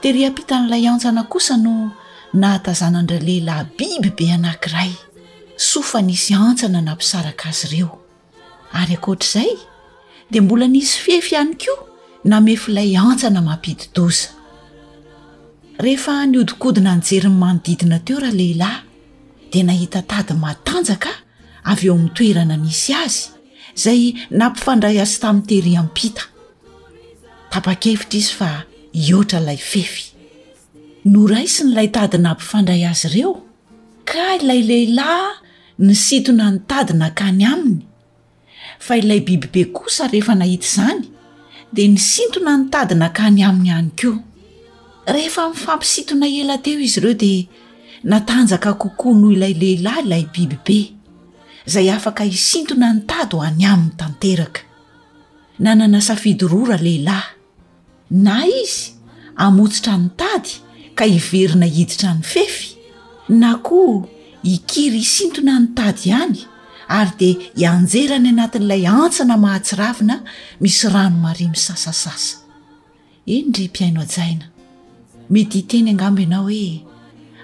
Tery ampitan'ilay antsana kosa no nahatazanandralehilahy biby be anankiray, soa fa nisy antsana nampisaraka azy ireo. Ary ankoatr'izay, dia mbola nisy fefy ihany koa namefin'ilay antsana mampidi-doza. Rehefa nihodinkodina nijery ny manodidina teo ralehilahy, dia nahita tady matanjaka avy eo amin'ny toerana nisy azy, izay nampifandray azy tamin'i tery ampita. Tapa-kevitra izy fa hihoatra ilay fefy. Noraisiny ilay tady nampifandray azy ireo, ka ilay lehilahy nisintona ny tady nankany aminy. Fa ilay bibibe kosa rehefa nahita izany, dia nisintona ny tady nankany aminy ihany koa. Rehefa nifampisintona ela teo izy ireo, dia natanjaka kokoa noho ilay lehilahy ilay bibibe, izay afaka hisintona ny tady ho any aminy tanteraka. Nanana safidy roa ralehilahy. Na izy hamotsitra ny tady ka hiverina hiditra ny fefy, na koa hikiry hisintona ny tady any ary dia hianjera any anatin'ilay antsana mahatsiravina misy rano maria misasasasa. Eny ry mpihaino hajaina, mety hiteny angamba ianao hoe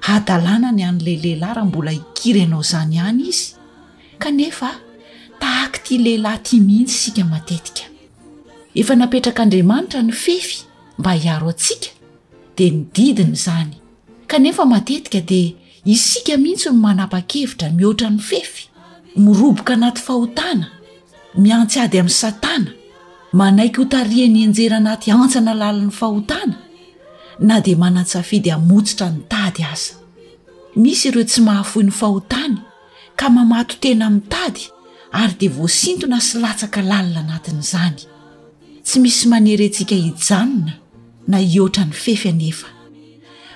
hadalana ny an'ilay lehilahy raha mbola hikiry hanao izany ihany izy, kanefa tahaka ity lehilahy ity mihitsy isika matetika. Efa napetrak'Andriamanitra ny fefy mba hiaro antsika, dia ny didiny izany. Kanefa matetika dia isika mihitsy no manapa-kevitra mihoatra ny fefy, miroboka anaty fahotana, miantsy ady amin'i Satana, manaiky hotarihan'i Henjera anaty antsana lalin'ny fahotana, na dia manan-tsafidy hamotsitra ny tady aza. Misy ireo tsy mahafoy ny fahotany ka mamato-tena mitady ary dia voasintona sy latsaka lalina anatin'izany. Tsy misy manery antsika hijanona na hihoatra ny fefy anefa,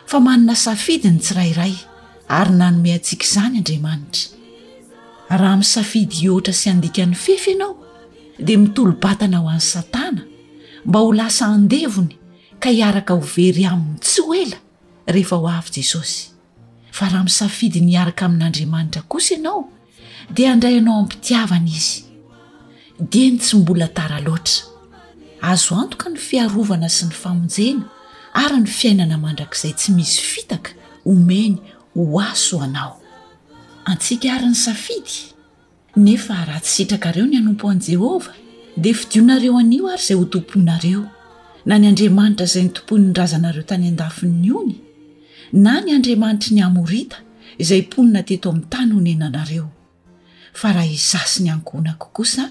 fa manana safidy ny tsirairay ary nanome antsika izany Andriamanitra. Raha misafidy hihoatra sy handika ny fefy ianao, dia mitolo-batana ho an'i Satana mba ho lasa andevony ka hiaraka ho very aminy tsy ho ela rehefa ho avy Jesosy. Fa raha misafidy ny hiaraka amin'Andriamanitra kosa ianao, dia handray anao am-pitiavana izy. Dieny tsy mbola tara loatra. Azo antoka ny fiarovana sy ny famonjena ary ny fiainana mandrakizay tsy misy fitaka omeny ho aso anao. Antsika àry ny safidy. Nefa raha tsy sitrakareo ny hanompo an'i Jehovah, dia fidionareo anio àry izay hotompoinareo, na ny andriamanitra izay notompoin'ny razanareo tany andafin'ny ony, na ny andriamanitry ny Amorita izay mponina teto amin'ny tany onenanareo. Fa raha izaho sy ny ankohonako kosa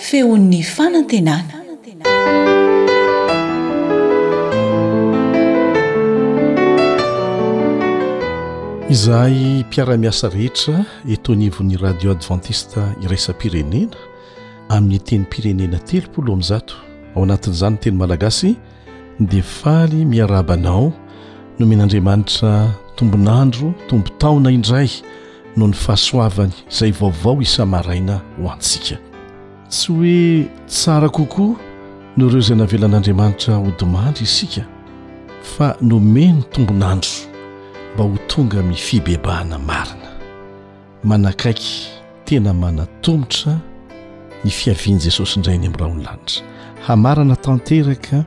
Feon'ny fanantenana. Izahay mpiara-miasa rehetra eto anivon'ny Radio Adventiste Iraisam-pirenena amin'ny tenim-pirenena telopolo amin'ny zato ao anatin'izany ny teny malagasy dia faly miarahaba anao nomen'Andriamanitra tombon'andro tombon-taona indray noho ny fahasoavany izay vaovao isa-maraina ho antsika. Tsy hoe tsara kokoa noho ireo izay navelan'Andriamanitra hodimandry isika fa nomeny tombon'andro mba ho tonga amin'ny fibebahana marina. manakaiky tena manatomotra ny fiavian'i Jesosy indray any amin'ny rahon'ny lanitra. Hamarana tanteraka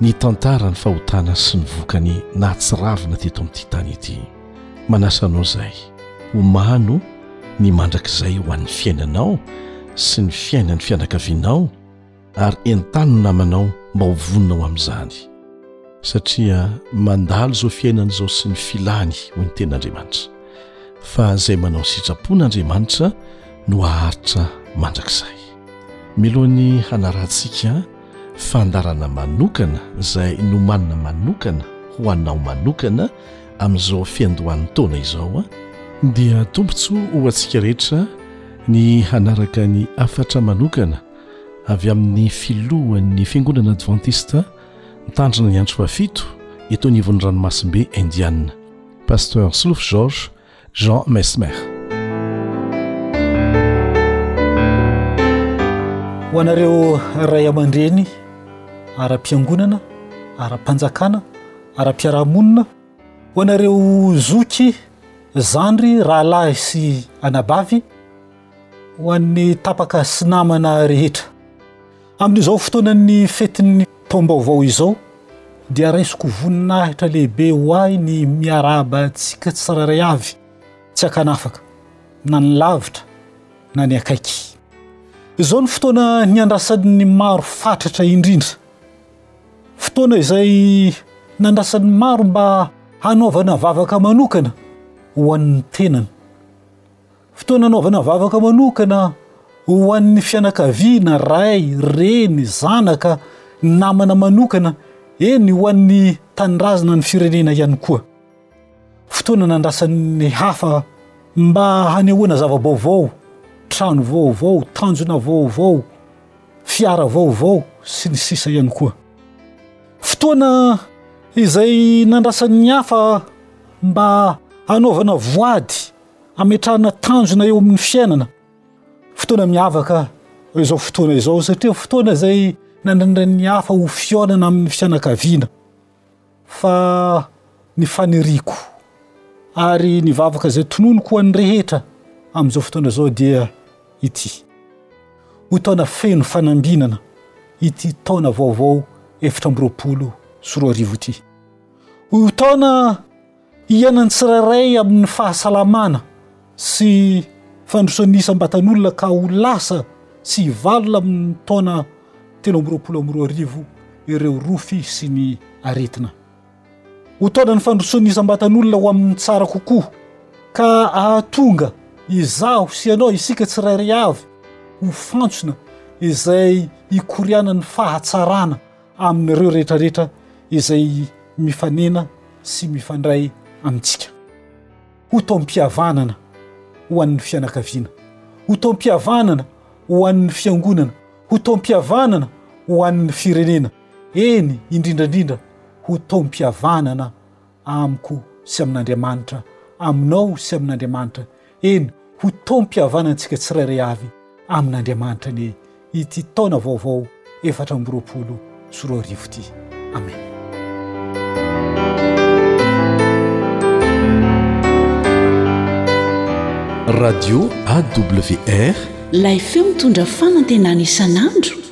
ny tantara ny fahotana sy ny vokany nahatsiravina teto amin'ity tany ity. Manasa anao izahay ho mano ny mandrakizay ho an'ny fiainanao sy ny fiainan'ny fianakavianao, ary entano ny namanao mba ho vonona ho amin'izany satria mandalo izao fiainana izao sy ny filany hoy ny ten'Andriamanitra fa izay manao sitrapoana Andriamanitra no haharitra mandrakizay milohan'ny hanarantsika fandarana manokana izay nomanina manokana ho anao manokana amin'izao fiandohan'ny taona izao a dia tombontsoa ho antsika rehetra ny hanaraka ny hafatra manokana avy amin'ny filohan'ny fiangonana advantista mitandrina ny andro fahafito eto anivon'ny ranomasimbe indiana pasteur Slouf Georges Jean Mesmer ho anareo ray aman-dreny ara-piangonana ara-panjakana ara-piarahamonina ho anareo zoky zandry rahalahy sy anabavy Ho an'ny tapaka sy namana rehetra. Amin'izao fotoanan'ny fetin'ny taom-baovao izao dia raisiko voninahitra lehibe ho ahy ny miarahaba antsika tsirairay avy tsy ankanafaka, na ny lavitra na ny akaiky. Izao no fotoana niandrasan'ny maro fatratra indrindra, fotoana izay nandrasan'ny maro mba hanaovana vavaka manokana ho an'ny tenany. Fotoana anaovana vavaka manokana ho an'ny fianakaviana, ray, reny, zanaka, ny namana manokana, eny ho an'ny tanindrazana, ny firenena ihany koa. Fotoana nandrasan'ny hafa mba hanehoana zava-baovao, trano vaovao, tanjona vaovao, fiara vaovao sy ny sisa ihany koa. Fotoana izay nandrasan'ny hafa mba hanaovana voady hametrahana tanjona eo amin'ny fiainana, fotoana miavaka izao fotoana izao satria fotoana izay nananan'ny hafa ho fihaonana amin'ny fianakaviana fa ny faniriako ary ny vavaka izay tononiko ho an'ny rehetra amin'izao fotoana izao dia ity ho taona feno fanambinana ity taona vaovao efatra amby roapolo sy roa arivo ity ho taona Hiainan'ny tsirairay amin'ny fahasalamana sy fandrosoan'ny isam-batan'olona ka ho lasa sy hivalona amin'ny taona telo amby roapolo amby roa arivo ireo rofy sy ny aretina. Ho taonan'ny fandrosoan'ny isam-batan'olona ho amin'ny tsara kokoa ka ahatonga izaho sy ianao, isika tsirairay avy ho fantsona izay hikorianan'ny fahatsarana. amin'ireo rehetrarehetra izay mifanena sy mifandray amintsika. Ho taom-pihavanana ho an'ny fianakaviana, ho taom-pihavanana ho an'ny fiangonana, ho taom-pihavanana ho an'ny firenena, eny, indrindra indrindra ho taom-pihavanana Amiko sy amin'Andriamanitra, aminao sy amin'Andriamanitra, eny, ho taom-pihavanantsika tsirairay avy amin'Andriamanitra anie ity taona vaovao efatra amby roapolo sy roa arivo ity. Amena. Radio AWR, ilay feo mitondra fanantenana isan'andro.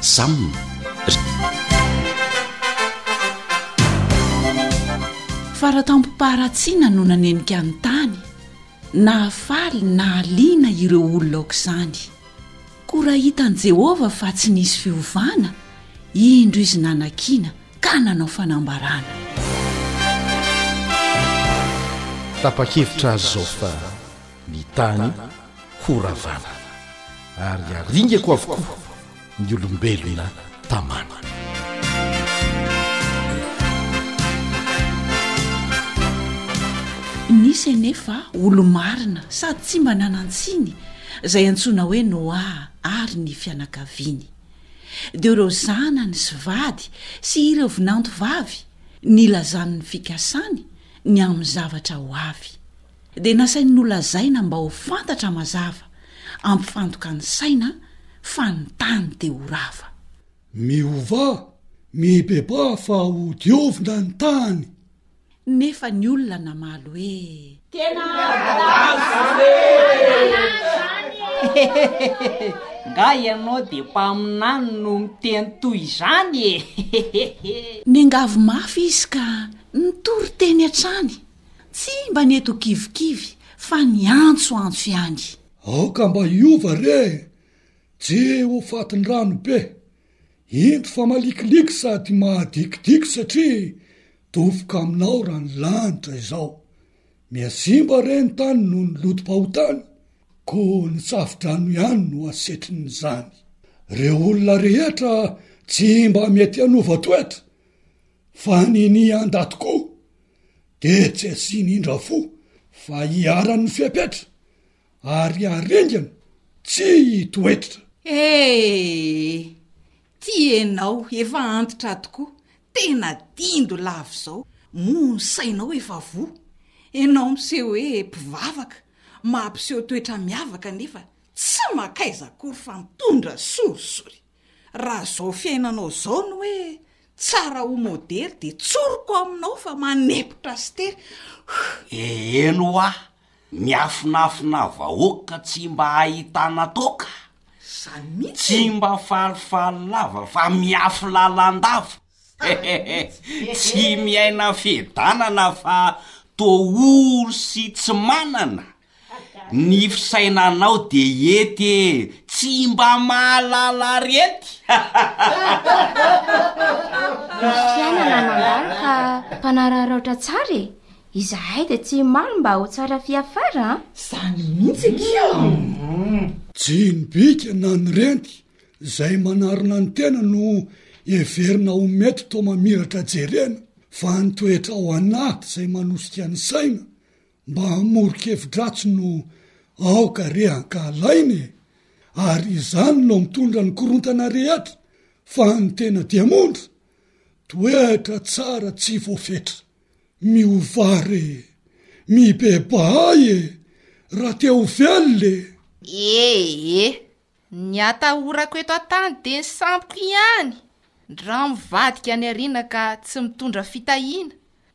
Sam, ry. Fara-tampom-paharatsiana no nanenika ny tany, nahafaly, nahaliana ireo olona aok'izany. Koa raha hitan'i Jehovah fa tsy nisy fiovana, indro izy nanakiana ka nanao fanambarana. Tapa-kevitra azy izao fa. ny tany ho ravana ary aringako avokoa ny olombelona tamana. Nisy anefa olo-marina sady tsy mba nanan-tsiny izay antsoina hoe Noa ary ny fianakaviany. Dia ireo zanany sy vady sy ireo vinantovavy nilazany ny fikasany ny amin'ny zavatra ho avy. dia nasainy nolazaina mba ho fantatra mazava ampifantoka ny saina fa ny tany dia ho rava. Miovà, mibebà fa ho diovina ny tany. Nefa ny olona namaly hoe. Tena ara-dalàna izany e! Nga ianao dia mpaminany no miteny toy izany e! Niangavy mafy izy ka nitory teny hatrany. Tsy mba ny eto kivikivy fa ny antsoantso ihany. Aoka mba hiova re e! Tsy ho fatin-drano be. Indro fa malikiliky sady mahadikidiky satria dofoka aminao raha ny lanitra izao. Mihasimba re ny tany noho ny lotom-pahotany, koa ny tsafi-drano ihany no asetrin'izany. Ireo olona rehetra tsy mba mety hanova toetra fa ninian-daty koa. dia tsy asiany indra fo fa iharan'ny fepetra ary arengany tsy hitoetra. Eeee! Tia enao efa antitra tokoa tena dindo lava izao moa ny sainao efa voa enao miseho hoe mpivavaka mapiseho toetra miavaka nefa tsy makaiza akory fa mitondra sorisory. Raha zao fiainanao izao no hoe tsara ho modely dia tsoriko aminao fa manepotra sy tery huh. Eny hoa, miafinafina vahoaka tsy mba ahitana toaka. Zany mihitsy e! Tsy mba falifaly lava fa miafy lalandava. Tsy miaina fiadanana fa toa ours tsy manana. Ny fisainanao de ety e! Tsy mba mahalala arety! Misy fiainana mandalo fa mpanararaotra tsara e! Izahay de tsy himaly mba ho tsara fiafara an! Zany mintsy akia o! Jiny bika na ny renty zay manarina ny tena no heverina ho mety toa mamiratra jerena fa ny toetra ao anaty zay manosika ny saina Mba morokevidratsy no aoka re ankahalaina e! ary izany no mitondra ny korontana rehetra fa ny tena diamondra toetra tsara tsy voafetra! miovà re! mibebaha e! raha te ho velona e! Ee Ny atahorako eto an-tany dia ny sampiko ihany, ndra mivadika any aoriana ka tsy mitondra fitahiana,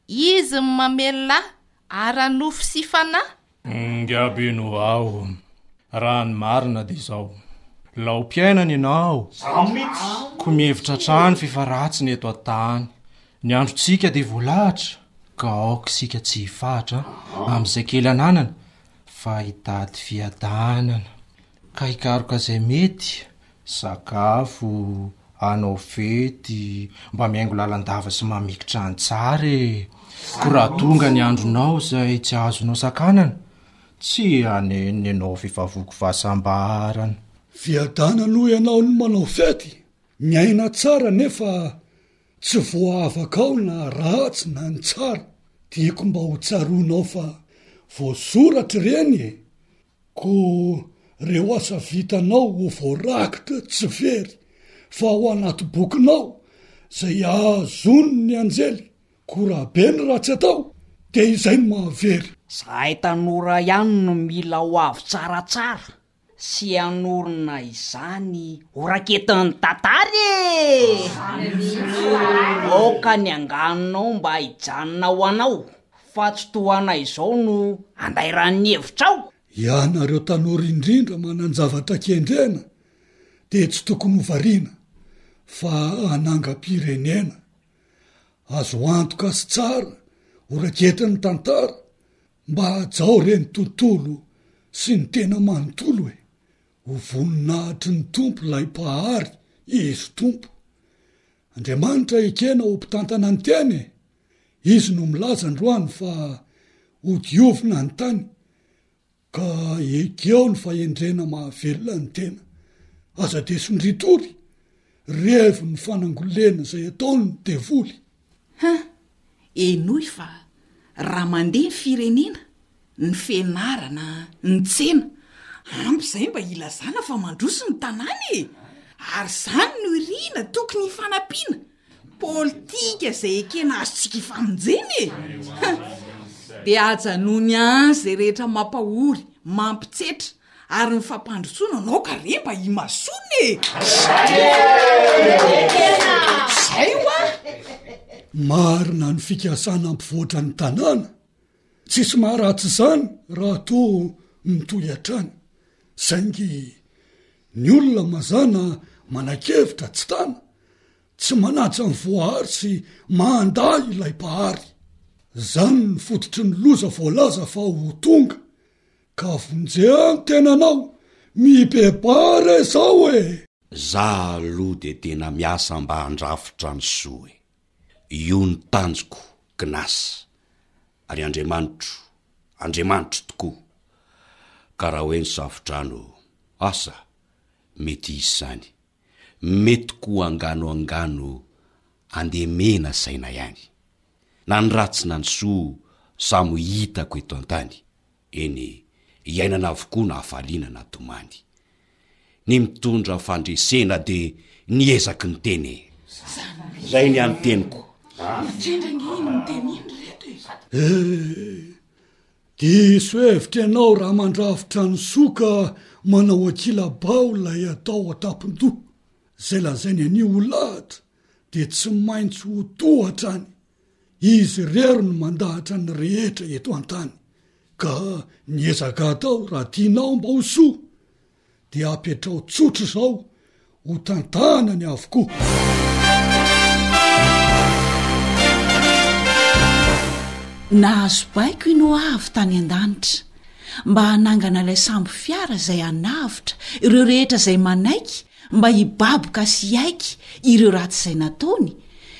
izy no mamelona ahy ara-nofo sy fanahy. Ingaby no aho, raha ny marina dia izao, laom-piainana ianao, koa mihevitra hatrany f'efa ratsy ny eto an-tany, ny androntsika dia voalahatra ka aoka isika tsy hifahatra, amin'izay kely ananana, fa hitady fiadanana. Ka hikaroka izay mety, sakafo, hanao fety, mba mihaingo lalandava sy mamikitra any tsara e! Ko raha tonga ny andronao izay tsy azonao sakanana, tsy hanenina ianao fifavoako fahasambarana. Viadana noho ianao ny manao fety, miaina tsara nefa tsy voahavaka ao na ratsy na ny tsara, tiako mba ho tsaroanao fa voasoratra ireny e! Ko reo asa vitanao ho voarakitra tsy very fa ao anaty bokinao zay ahazon ny anjely ko raha be ny ratsy atao dia izay no mahavery. Zahay tanora ihany no mila ho avy tsaratsara sy hanorina izany ho raketin'ny tantara e! Aoka ny anganonao mba hijanona ho anao fa tsy toa anay izao no andairan'ny hevitrao? Ianareo tanora indrindra manan-javatra kendrena dia tsy tokony ho variana fa hanangam-pirenena. Azo antoka sy tsara ho raketin'ny tantara mba hajao re ny tontolo sy ny tena manontolo e! Ho voninahitry ny Tompo ilay Mpahary, Izy Tompo. Andriamanitra ekena ho mpitantana ny tena e! Izy no milaza androany fa ho diovina ny tany ka ekeo ny fahendrena mahavelona ny tena. Aza dia sondritory, revo ny fanangolena izay ataony ny devoly. Huh! Henoy fa raha mandeha ny firenena, ny fianarana, ny tsena, ampy izay mba hilazana fa mandroso ny tanàna e! Ary izany no irina tokony hifanampiana! Politika izay ekena azontsika ifamonjena e! Huh! Dia ajanony any izay rehetra mampahory, mampitsetra, ary ny fampandrosoana anao ka re mba imasony e! Izay hoa! Marina ny fikasana hampivoatra ny tanàna. Tsisy maharatsy izany raha toa mitohy hatrany, saingy ny olona mazàna manan-kevitra tsy tana, tsy manaja ny voahary sy mandà ilay mpahary. Izany no fototry ny loza voalaza fa ho tonga, ka vonjeo ny tenanao, mibebaha re izao e! Zah aloha dia tena miasa mba handrafitra ny soa e! Io no tanjoko, Gnas. Ary Andriamanitro, Andriamanitro tokoa. Ka raha hoe ny Safo-drano, asa, mety hisy izany. Mety koa angano angano andeha mena saina ihany. Na ny ratsy na ny soa, samy ho hitako eto an-tany. Eny e, iainana avokoa na hafaliana na tomany. Ny mitondra fandresena dia ny ezaky ny teny e. Zay ny any teniko. Mitrendra ange iny miteny iny ry reto e. Eh, diso hevitra ianao raha mandrafitra ny soa ka manao ankilabao ilay atao an-tampon-doha. Izay lazainy anio ho lahatra dia tsy maintsy ho toa hatrany. Izy irery no mandahatra ny rehetra eto an-tany ka ny ezaka atao raha tianao mba ho soa dia apetraho tsotra izao ho tantanany avokoa. Nahazo baiko i Noa avy tany an-danitra mba hanangana ilay sambo fiara izay hanavotra ireo rehetra izay manaiky mba hibaboka sy hiaiky ireo ratsy izay nataony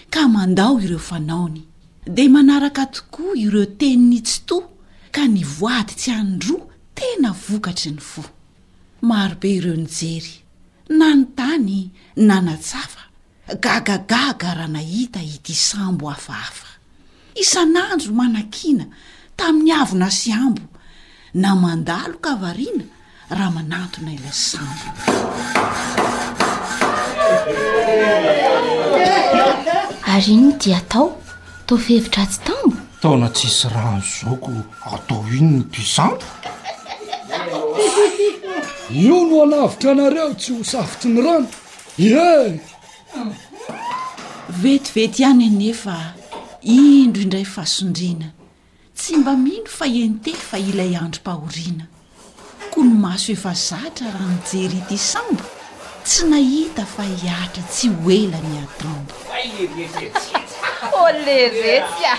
ka mandao ireo fanaony. Dia manaraka tokoa ireo tenin'i Tsitoha ka ny voady tsy an-droa tena vokatry ny fo. Marobe ireo nijery, nanontany, nanatsafa, gagagaga raha nahita ity sambo hafahafa. Isan'andro manakiana tamin'ny avona sy ambo na mandalo ka variana raha manantona ilay sambo. Ary iny dia atao toa fihevin-dratsy tambo? Taona tsisy rano izao ko atao iny ny mpisambo? Io no hanavotra anareo tsy ho safotry ny rano. Iee! Vetivety ihany anefa indro indray fasondriana, tsy mba mino fa entefa ilay androm-pahoriana. Koa ny maso efa zatra raha nijery ity sambo, tsy nahita fa hiatra tsy ho ela ny atambo. Koleretika,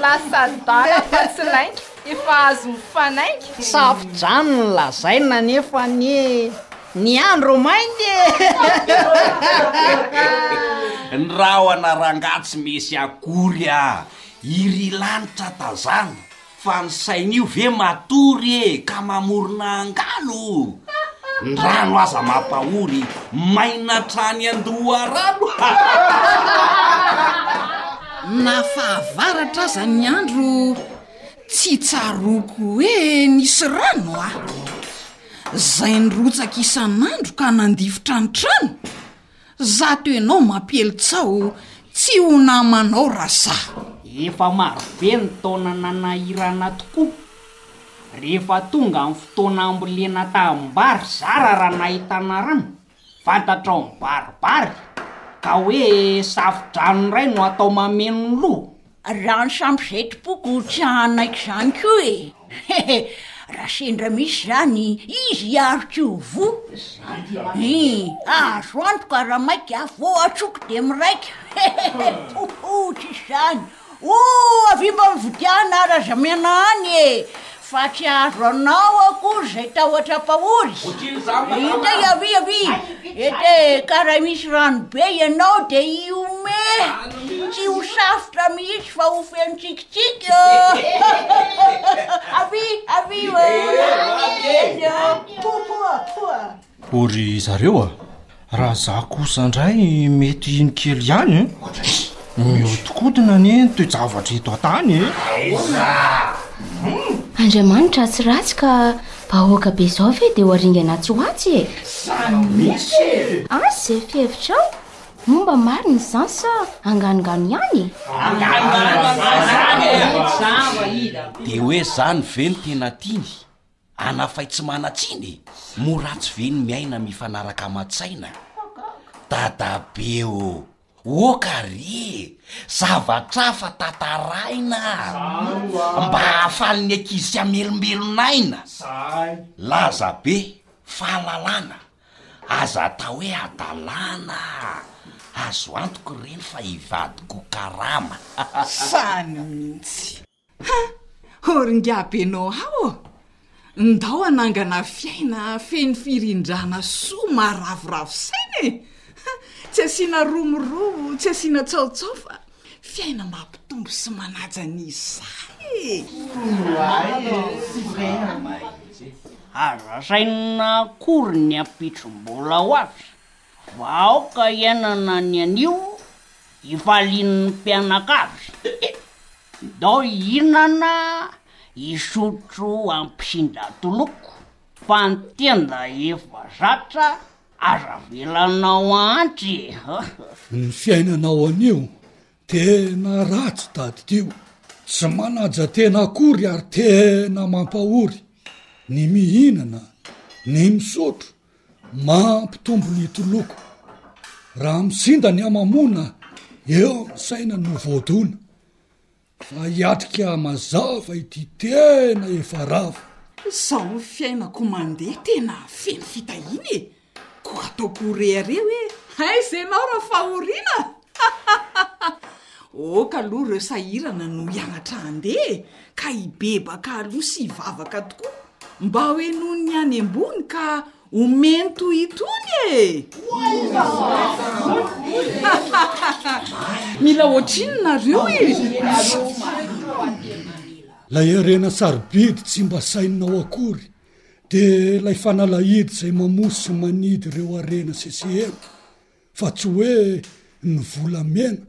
lasa adala fa tsy lainga, efa azo mifanainga. Safodrano ny lazaina anefa anie. Ny andro ro mainy e! Ny rahona rangah tsy mesy akory a! Iry lanitra tazana fa ny sain'io ve matory e! Ka mamorona angano o! Ny rano aza mampahory, maina hatrany an-doharano a! Na fahavaratra aza ny andro tsy tsaroako hoe nisy rano a! Zay nirotsaka isan'andro ka nandifi tranotrano? Zato enao mampiely tsaho tsy ho namanao ra za. Efa marobe ny taona nanahirana tokoa. Rehefa tonga ny fotoana ambolena taham-bary zara raha nahitana rano. Fantatrao mibaribary ka hoe safo-drano indray no atao mameno ny loha? Raha ny sambosetim-poko tsy hanaiky izany koa e! Hehe, raha sendra misy izany, iza hiaro Kiovo? Ii, azo antoka raha maika voatroko dia miraika! Hehehe, pooo, tsy izany! Oh avia mba mividiana razamena any e fa tsy azo anao akory izay tahotra ampahory Hita i avia avia ete ka raha misy rano be ianao de iome tsy ho safotra mihitsy fa ho feno tsikitsiky oh Avia avia oh Kokoa koa Ô ry zareo a! Raha za kosa indray mety hino kely ihany e! Mihodinkodina anie ny toe-javatra eto an-tany e! Andriamanitra tsy ratsy ka vahoaka be izao ve dia ho aringana atsy ho atsy e! Izany mihitsy e! Asa izay fihevitrao? Moa mba marina izany sa anganongano ihany e? Anganongano izany e! Dia hoe izany ve no tena tiany? Anafay tsy manan-tsiny e! Moratsy ve ny miaina mifanaraka aman-tsaina? Dadabe ô! Oka ary e! Zavatra hafa tantaraina mba hahafalin'ny ankizy tsy hamelombelon'aina. Laza be, fahalalana, aza atao hoe hadalana. Azo antoka ireny fa hivadik'ho karama. Sany mihitsy. Ha! Horingabeno hao ô! Ndao hanangana fiaina feno firindrana soa maharavoravo saina e! Ha! Tsy asiana romoromo, tsy asiana tsaotsao fa fiaina mampitombo sy manaja ny izany e! Aza asaina akory ny ampitso mbola ho avy Vahaoka iainana ny anio ifalian'ny mpianakavy. Ndao hihinana hisotro ampisin-dratoloko fa ny tenda efa zatra aza avelanao ahantra e! Ny fiainanao anio tena ratsy tadidio, tsy manaja tena akory ary tena mampahory ny mihinana, ny misotro Mampitombo ny toloko raha misinda ny hamamoana eo amin'ny saina no voadona fa hiatrika mazava ity tena efa rava. Izao ny fiainako mandeha tena feno fitahiana e! Koa ataoko ho rehareha hoe aiza ianao Rafahoriana? Aoka aloha ireo sahirana no hianatra handeha e, ka hibebaka aloha sy hivavaka tokoa mba ho henoin'ny any ambony ka omeny toy itony e! Mila ohatrinona nareo e? Ilay harena sarobidy tsy mba saininao akory dia ilay fanalahidy izay mamoa sy manidy ireo harena sesehena. Fa tsy hoe ny volamena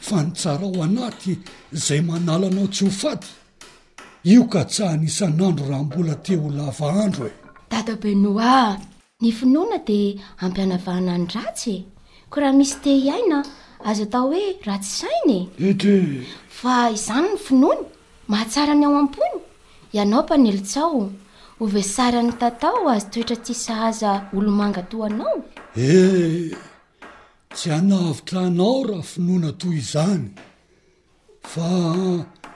fa ny tsara ao anaty zay manala anao tsy ho faty io katsahiny isan'andro raha mbola te ho lava andro e! Dada Benoît a! Ny finoana dia ampianavahana ny ratsy e! Ko raha misy te hiaina aza atao hoe ratsy saina e! Fa izany ny finoany Mahatsara ny ao am-pony? Ianao mpanilitsao o! Ho vesaran'ny tatao azy toetra tsy sahaza olomanga toa anao? E! Tsy hanavotra anao raha finoana toy izany! Fa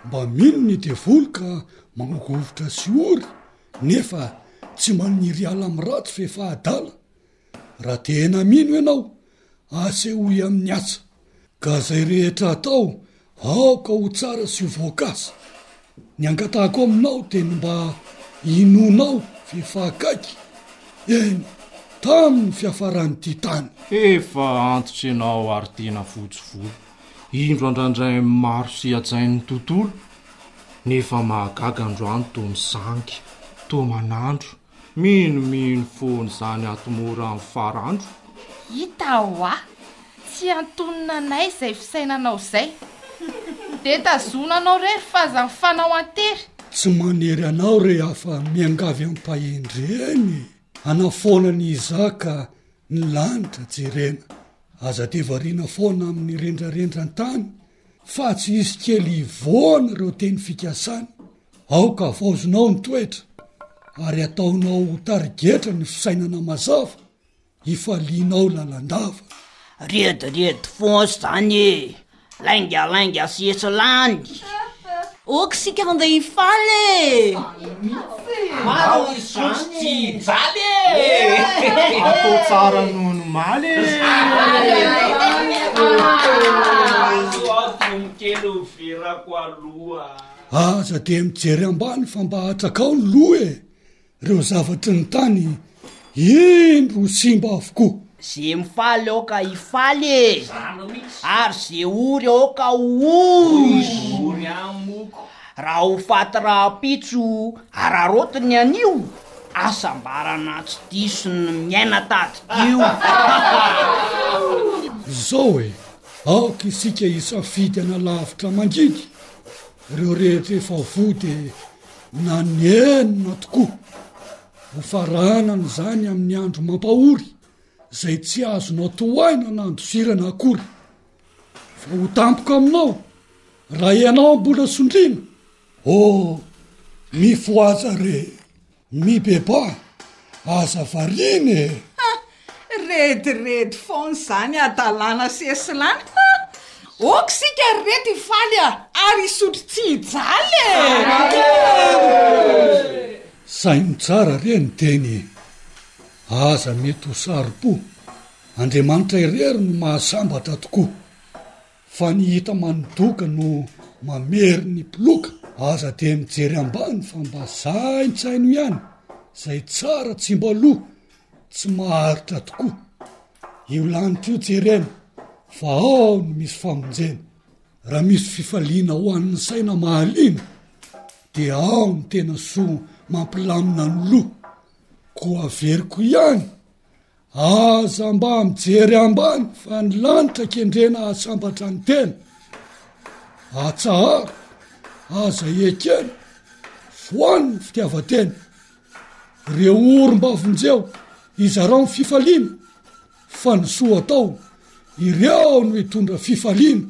mba mino ny devoly ka mangogovitra sy ory nefa tsy maniry hiala amin'ny ratsy f'efa adala! Raha tena mino ianao, asehoy amin'ny asa, ka izay rehetra atao aoka ho tsara sy ho voakasa. Ny angatahako aminao dia ny mba hinoanao ve fa akaiky, eny, tamin'ny fiafaran'ity tany. Efa antitra ianao ary tena fotsy volo, indro andrandrain'ny maro sy hajain'ny tontolo, nefa mahagaga androany toa misangy, toa manandro, Mino mino foana izany ato mora any fara andro. Hita hoa. Tsy antonona anay izay fisainanao izay. Dia tazonanao re ry faza ny fanao an-tery. Tsy manery anao re afa miangavy ampahendrena e. Hanafoana ny hizaka ny lanitra jerena. Aza dia variana foana amin'ny rendrarendran-tany Fa tsy hisy kely hivoana ireo teny fikasany, aoka havaozinao ny toetra, ary ataonao ho tarigetra ny fisainana mazava, hifalianao lalandava. Rediredy foana izany e! Lainga lainga sy etsy lany. Ok isika handeha hifaly e! Faly mihitsy e! Marina izany e! Atao tsara noho ny maly e! Azoazo mikely ny verako aloha. Aza dia mijery ambany fa mba atsakao ny loha e! Reo zavatry ny tany indro ho simba avokoa. Ze mifaly aoka hifaly e! Ary ze ory aoka ho ory amiko! Raha ho faty rahampitso araraotiny anio hasambarana tsy diso ny miaina tadidio! Zao e! Aoka isika hisafidy ana lavitra mangidy! Reo rehetra efa voa de Nanenina tokoa ho faranana izany amin'ny andro mampahory izay tsy azonao tohaina na andosirana akory. Fa ho tampoka aminao raha ianao mbola sondriana. Oh, mifohaza re, mibebaha, aza variana e! Redy redy foana izany hadalana sy esilany fa ok isika ry reto hifaly a! ary hisotro tsy hijaly e! Saino tsara re ny teny e! aza mety ho saro-po, Andriamanitra irery no mahasambatra tokoa, fa ny hita mani-doka no mamery ny mpiloka, aza dia mijery ambany fa mba saintsaino ihany izay tsara tsy mba lo Tsy maharitra tokoa io lanitra io jerena fa ao no misy famonjena. Raha misy fifaliana ho an'ny saina mahaliana dia ao ny tena soa mampilamina ny loha. Koa averiko ihany, aza mba mijery ambany fa ny lanitra kendrena hahasambatra ny tena. Atsaharo, aza ekena, foano ny fitiavan-tena. Reo ory mba vonjeo hizarao ny fifaliana fa ny soa atao ireo no hitondra fifaliana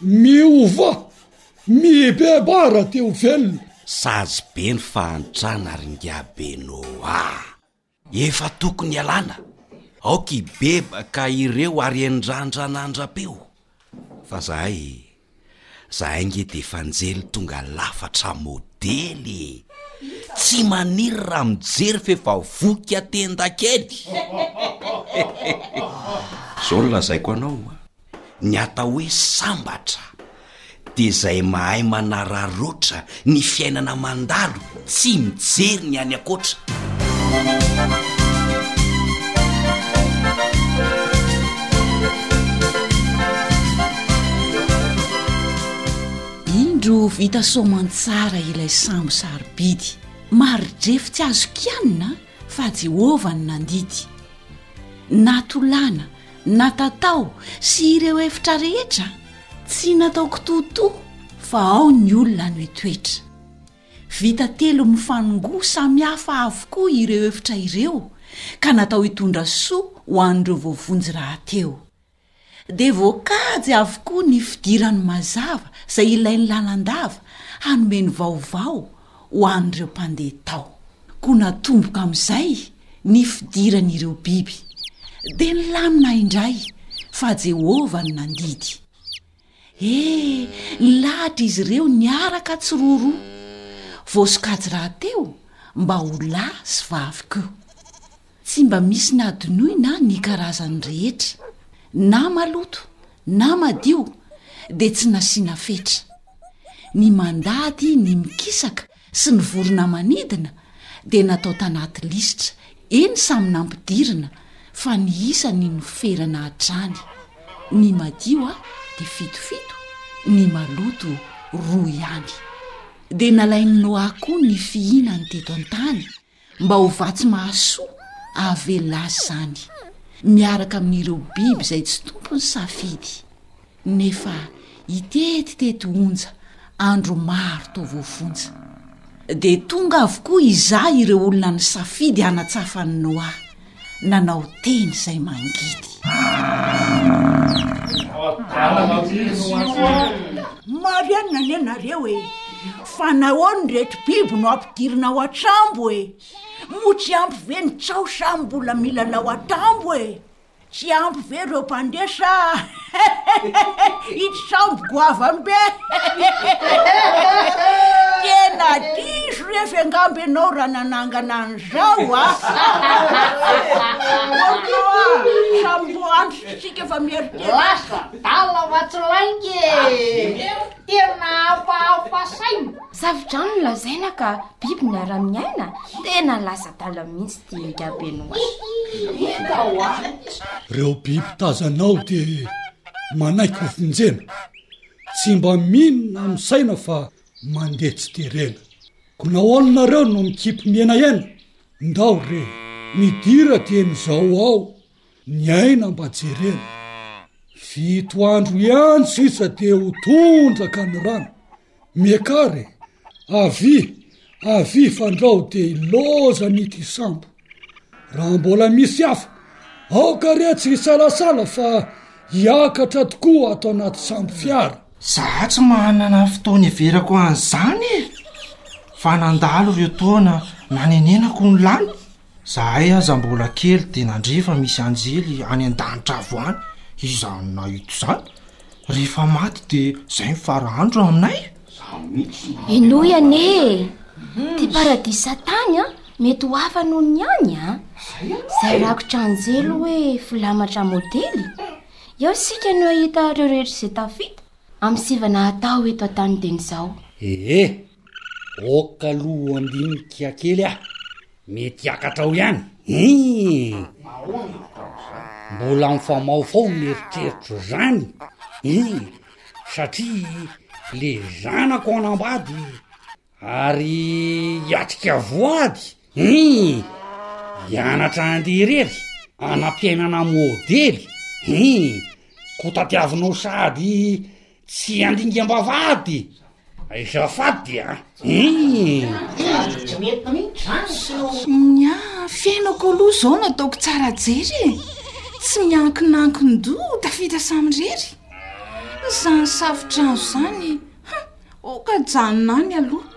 miova mibeba ra te ho velona. Sazy be ny fahantrana ry Ngabeno ah! Efa tokony ialana, aoka hibebaka ireo ary hendrandranandra-peo. Fa zahay e! Zahay nge dia efa anjely tonga lafatra modely e! Tsy maniry raha mijery f'efa voky an-tenda kely! Zao no lazaiko anao a! Ny atao hoe sambatra dia izay mahay manararaotra ny fiainana mandalo tsy mijery ny any ankoatra. Indro vita soamantsara ilay sambo sarobidy, maridrefy tsy azo kianina fa Jehovah no nandidy. Natolàna, natatao sy ireo efitra rehetra. Tsy natao kitoatoa fa ao ny olona hanoetoetra. Vita telo mifanongoa samy hafa avokoa ireo efitra ireo ka natao hitondra soa ho an'ireo voavonjy rahateo. Dia voakajy avokoa ny fidirany mazava izay ilain'ny lalandava hanome ny vaovao ho an'ireo mpandeha tao. Koa natomboka amin'izay ny fidiran'ireo biby, dia nilamina indray fa Jehovah no nandidy. E! nilahatra izy ireo niaraka tsiroaroa, voasokajy rahateo mba ho lahy sy vavy koa. Tsy mba misy nadinoina ny karazany rehetra, na maloto na madio dia tsy nasiana fetra. Ny mandady, ny mikisaka sy ny vorona manidina dia natao tanaty lisitra, eny samy nampidirina fa ny isany no ferana hatrany. Ny madio dia fito fito, ny maloto roa ihany. Dia nalain'i Noa koa ny fihinany teto an-tany Mba ho vatsy mahasoa, avelona azy izany, miaraka amin'ireo biby izay tsy tompony safidy, nefa hitetitety onja andro maro toa voafonja. Dia tonga avokoa hizaha ireo olona nisafidy hanatsafa an'i Noa. nanao teny izay mangidy. Marianne anie nareo e fa nahoany reto biby no ampidirina ao atrambo e moa tsy ampy ve ny tsaho sa mbola mila lao atrambo e tsy ampy ve reo mpandesaa Itsaomby goavambe Tena diso rehefa angamba ianao raha nanangana an'izao a ah. Ohatro a samy mbo antitra tsika fa mihery tena Lasa dala matsilainga e Tena hafahafa saina Safodrano no lazaina ka Biby miara-miaina? Tena lasa adala mihitsy ity Ingahy Benoît. Reo biby tazanao de manaiky ho vonjena. Tsy mba mino na misaina fa mandeha tsy terena. Ko nahoana nareo no mikipy mihenahena? Ndao re, midira dieny zao ao. Ny aina mba jerena. Fito andro ihany sisa dia ho tondraka ny rano. Miakara e! Avia, avia fandrao dia ilaozana ity sambo. Raha mbola misy hafa, aoka re tsy hisalasala fa hiakatra tokoa ato anaty sambo fiara. Zaha tsy manana fotoana hiverako an'izany e! Fa nandalo ireo taona nanenenako ny lany. Zahay aza mbola kely de nandre fa misy anjely any an-danitra avo any izany na ito zany, rehefa maty de zay ny fara andro aminay e! Zany mihitsy no. Henoy anie e! Ty paradisa tany an, mety ho hafa noho ny any an! Zay rakotra anjely hoe filamatra modely, eo isika no hahita ireo rehetra izay tafita amin'ny sivana hatao eto an-tany dieny zao. Ee! Ok aloha ho andinika kely ah. Mety hiakatra ao ihany. Hii. Ahoana atao izany? Mbola mifamaofao ny eritreritro izany. Hii. Satria le zanako anambady ary hiatrika voady. Hii. Hianatra andeha irery anam-piainana modely. Hii. Ko tadiavinao sady Tsy handingam-bavahady azafady a! Somnia feno akoho aloha izao no ataoko tsara jery e! Tsy miankinankin-doha tafita samirery. Izany safo-trano izany, oka ajanona any aloha.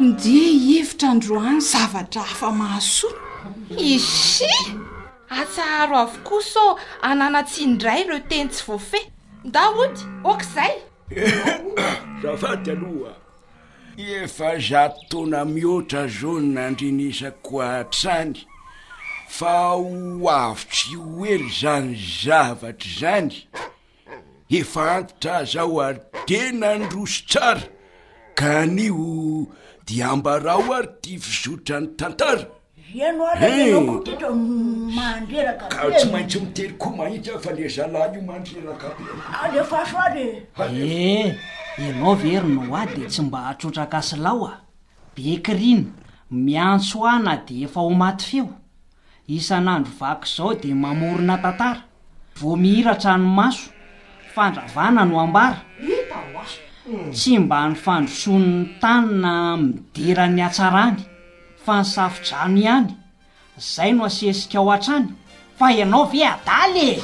Ndeha hihevitra androany zavatra hafa mahasoa. Ishi! Atsaharo avokoa sao ananantsindray ireo teny tsy voafehy. Ndao ody, ok zay. Zafady aloha. Efa zato taona mihoatra zao no nandrenesako hatrany fa ho avy tsy ho ela zany zavatra zany. Efa antitra aza aho ary de nandroso tsara ka anio dia ambarao ary ty fizotra ny tantara. He! Ka tsy maintsy mitery koa mahitsy aho fa le zalahy io mandreraka be. Ee, ianao ve ry Noah dia tsy mba hatrotraka silao a! Be kirina, miantso ahy na dia efa ho maty feo. Isan'andro vaky izao dia mamorona tantara, vao mihira an-tranomaso, fandravana no ambara. Tsy mba ny fandrosoan'ny tany na midera ny hatsarany. Fa ny safodrano ihany zay no asiesikao hatrany fa ianao ve adala e!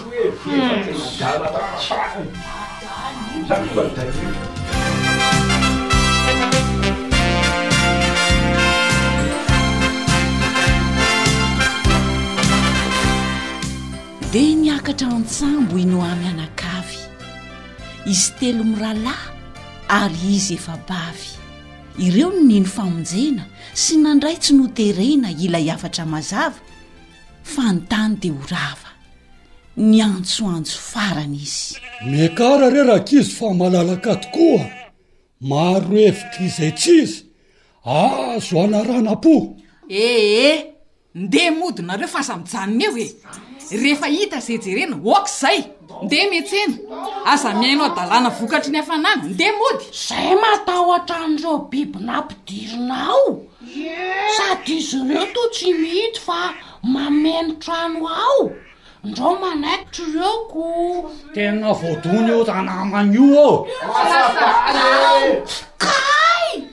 Dia niakatra an-tsambo i Noa mianakavy, izy telo mirahalahy ary izy efa-bavy. Ireo no nino famonjena sy nandray tsy noterena ilay hafatra mazava fa ny tany dia ho rava. Niantsoantso farany izy. Miakara re rankizy fa malalaka tokoa, maro hevitra izay tsy izy azo anarana-po. Ee! Ndeha mody nareo fa aza mijanona eo e! Rehefa hita izay jerena, ok izay! Ndeha mihetsena! Aza mihaino hadalana vokatry ny hafanana! Ndeha mody! Zay matahotra an'ireo biby nampidirina ao sady izy ireo toa tsy mihitsy fa mameno trano ao. Ndroo manaikitro reo ko. Tena voadona io ranamana io ô! Kay!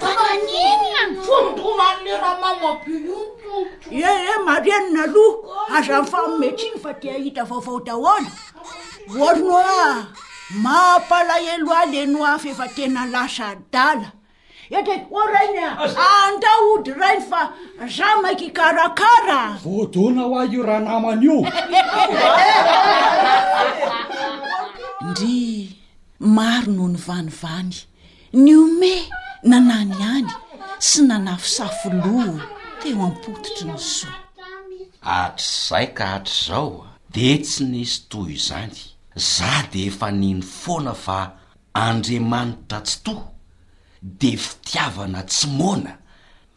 Fa maninona no voadona an'le ramama be io ny tompoko? Ie ie marenina aloha, aza mifanome tsiny fa te hahita vaovao daholo. Warno a! Mampalahelo ahy le Noafy efa tena lasa adala. Ede, ô rainy a! Andao hody rainy fa za maika hikarakara. Voadona ho ahy io ranamana io. Ndrii, maro no nivanivany, nihomehy nanany any sy nanafosafo loha teo am-pototry ny zo. Hatrizay ka hatrizao dia tsy nisy toy izany. Za dia efa nino foana fa Andriamanitra Tsitoha dia fitiavana tsy moana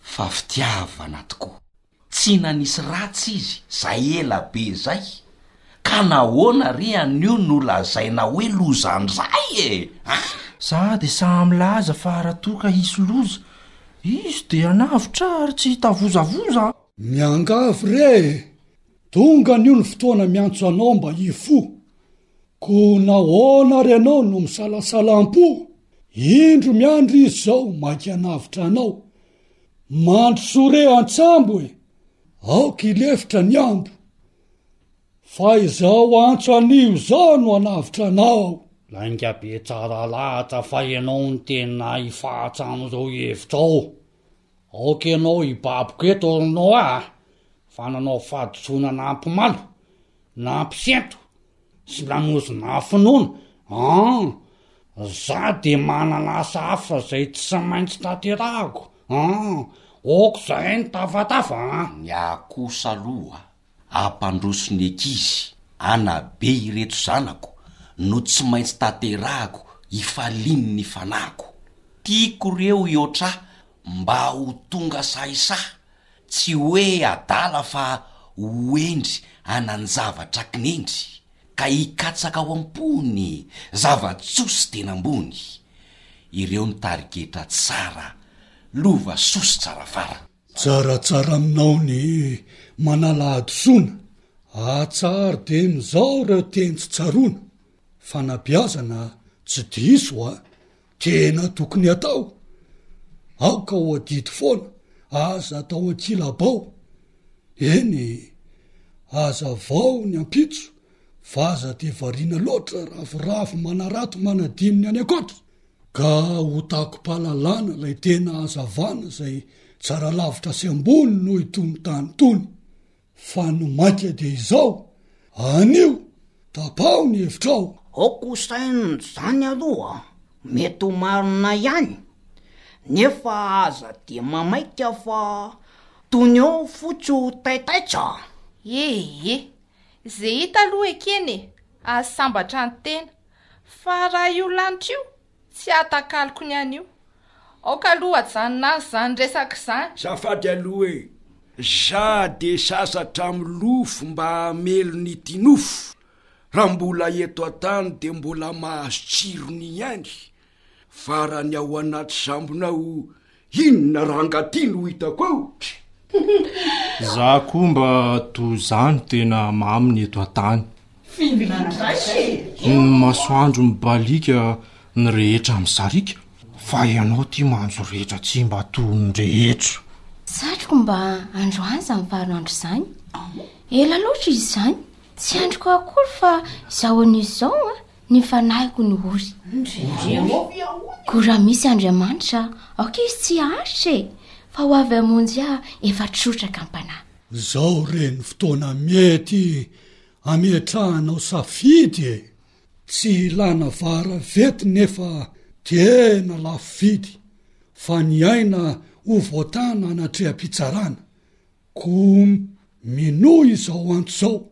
fa fitiavana tokoa. Tsy nanisy ratsy Izy zay ela be zay ka nahoana re anio no lazaina hoe loza ndray e! a! Za dia saha milaza fa raha toa ka hisy loza, Izy dia hanavotra ary tsy hitavozavoza an! Miangavy re e! Tonga anio ny fotoana miantso anao mba hifoha. Ko nahoana ary ianao no misalasala am-po? Indro miandry izy izao maika hanavotra anao. Mandrosoa re an-tsambo e! Aoka hilefitra ny andro. Fa izao antso anio izao no hanavotra anao. Lainga be tsara lahatra fa ianao no tena hifahatsa amin'ireo hevitrao. Aoka ianao hibaboka eto Ornoa a! Fa nanao fahadisoana nampimalo, nampisento, Tsy lanozina finoana? An! Za de manana asa hafa zay tsy maintsy tanterahako an! Ôko zahay ny tafatafa an! Ny ahy kosa aloha ampandroso ny ankizy ana be ireto zanako no tsy maintsy tanterahako hifaliany ny fanahiko. Tiako reo i Ocha mba ho tonga sahisahy Tsy hoe adala fa ho hendry hanan-javatra kinendry, ka hikatsaka ao am-pony zava-tsoa sy tena ambony. Ireo ny tarigetra tsara, lova soa sy tsara fara. Tsaratsara aminao ny manala hadisoana, atsaharo dia mizao ireo teny tsy tsaroana, fanabeazana tsy diso a! Tena tokony atao! Aoka ho adidy foana, aza atao an-kila-bao! Eny e! Aza vao ny ampitso fa aza dia variana loatra ravoravo manarato manadino ny any ankoatra! Ka ho takom-pahalalana ilay tena hazavana izay tsara lavitra sy ambony noho itony tany itony. Fa ny maika dia izao, anio, tapaho ny hevitrao. Aoka ho saino izany aloha, mety ho marina ihany, nefa aza dia mamaika fa tony eo fotsy ho taitaitra a! Ee, ze hita aloha ekena e, aza sambatra ny tena, fa raha io lanitra io Tsy atakaloko ny anio. Aoka aloha ajanona azy zany resaka izany. Zafady aloha e! Za de sasatra milofo mba hamelona ity nofo, raha mbola eto an-tany de mbola mahazo tsirony ihany, farany ao anaty zambonao Inona ranga ty no hitako eo try. Za koa mba toa zany tena mamy ny eto atany. Fihinana gasy e! Ny masoandro mibaliaka ny rehetra misarika. Fa ianao ty manjo rehetra tsy mba toa ny rehetra. Satriko mba androany zany varonandro zany. Ela loatra izy zany. Tsy andriko akory fa zao anio zao an. Ny fanahiko ny ory. Ko raha misy Andriamanitra aoka izy tsy haharitra e, fa ho avy hamonjy ahy efa trotraka am-panahy. Zao re ny fotoana mety ametrahanao safidy e! Tsy ilana vara vety nefa tena lafo vidy fa ny aina ho voatana anatreha-pitsarana. Koa minoa izao antso izao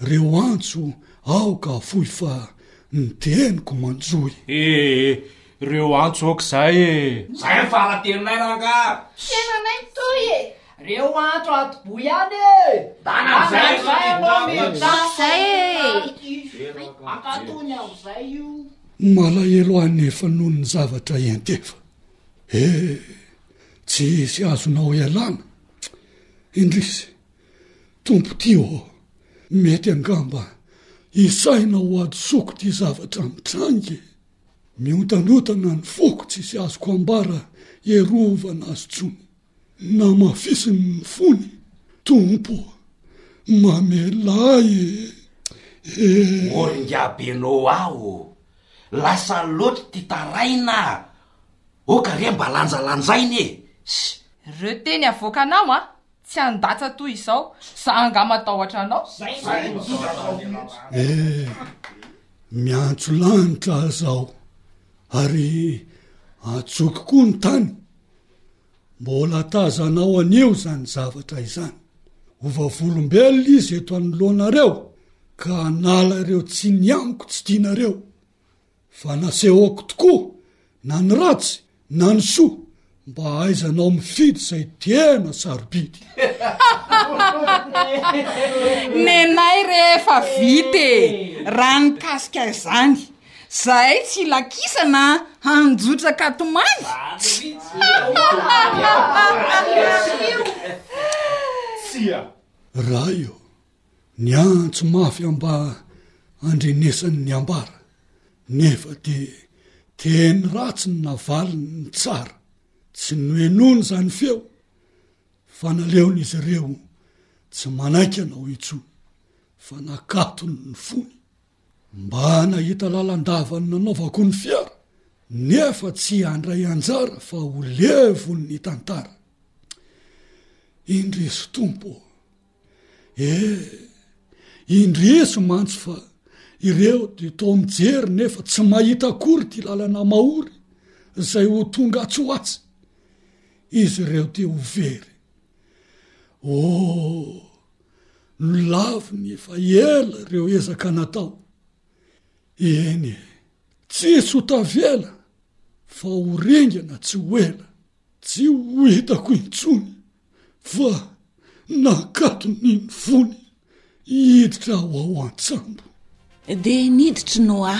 Reo antso aoka afoy fa ny teniko manjohy. Ee, reo antso aoka zay e. Zay ny fara teninay rangah. Fiainanay mitohy e. Reo antso atiboho ihany e. Dana amin'izay ianao mijanona. Ankatoa ny amin'izay io. Malahelo anefa noho ny zavatra entefa. Ee, tsy hisy azonao ialana. Indrisy. Tompo ty ô! Mety angamba hisaina ho hadisoako ty zavatra mitranga e! Miontanontana ny foko tsisy azoko ambara iarovana azy tsony. Namafisiny ny fony Tompo ô! Mamelà e! E! Moringabenô aho ô! Lasa loatra ty taraina a! Ô kare mba lanjalanjaina e! Sy. Reo teny avoakanao an! Tsy handatsa toy izao za angaha matahotra anao? Eh, miantso lanitra aza aho ary antsoiko koa ny tany. Mbola tazanao anio izany zavatra izany. Ho vavolombelona izy eto anoloanareo ka hanala ireo tsiny amiko tsy tianareo. Fa nasehoko tokoa na ny ratsy na ny soa mba hahaizanao mifidy izay tena sarobidy. Nenay rehefa vita e! Raha nikasika izany, zahay tsy hilakisana hanjotra katomamy? Tsia! Tsia! Raha io. Niantso mafy mba handrenesany ny ambara nefa dia teny ratsy no navaliny ny tsara. Tsy nohenoiny izany feo fa naleon'izy ireo tsy manaiky anao intsony fa nakatony ny fony. Mba nahita lalandava ny nanaovako ny fiara nefa tsy handray anjara fa ho levon'ny tantara. Indrisy Tompo ô! Eh! Indrisy mantsy fa ireo dia toa mijery nefa tsy mahita akory ity lalana mahory izay ho tonga atsy ho atsy. Izy ireo dia ho very. Oh! Nolaviny efa ela ireo ezaka natao. Eny e! Tsisy ho tavela fa ho ringana tsy ho ela. Tsy ho hitako intsony. fa nakatony ny fony hiditra ho ao an-tsambo. Dia niditry Noa.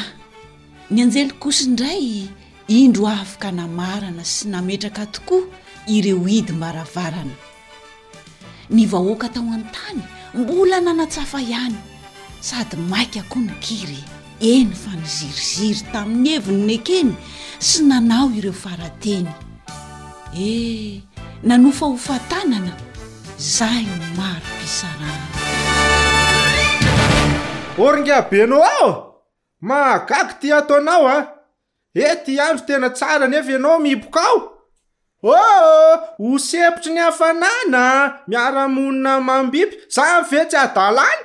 Ny anjely kosa indray indro avy ka namarana sy nametraka tokoa ireo hidim-baravarana. Ny vahoaka tao an-tany mbola nanatsafa ihany sady maika koa nikiry. eny fa niziriziry tamin'ny heviny nekeny sy nanao ireo farateny e nanofahofa tanana zay no maro pisarahana Boringa be no ao! Mahagaga ty ataonao a! E ty andro tena tsara nefa ianao mihiboka ao! Ôoo! Ho sempotry ny hafanana! Miara-monina amam-biby! Zany ve tsy hadalana?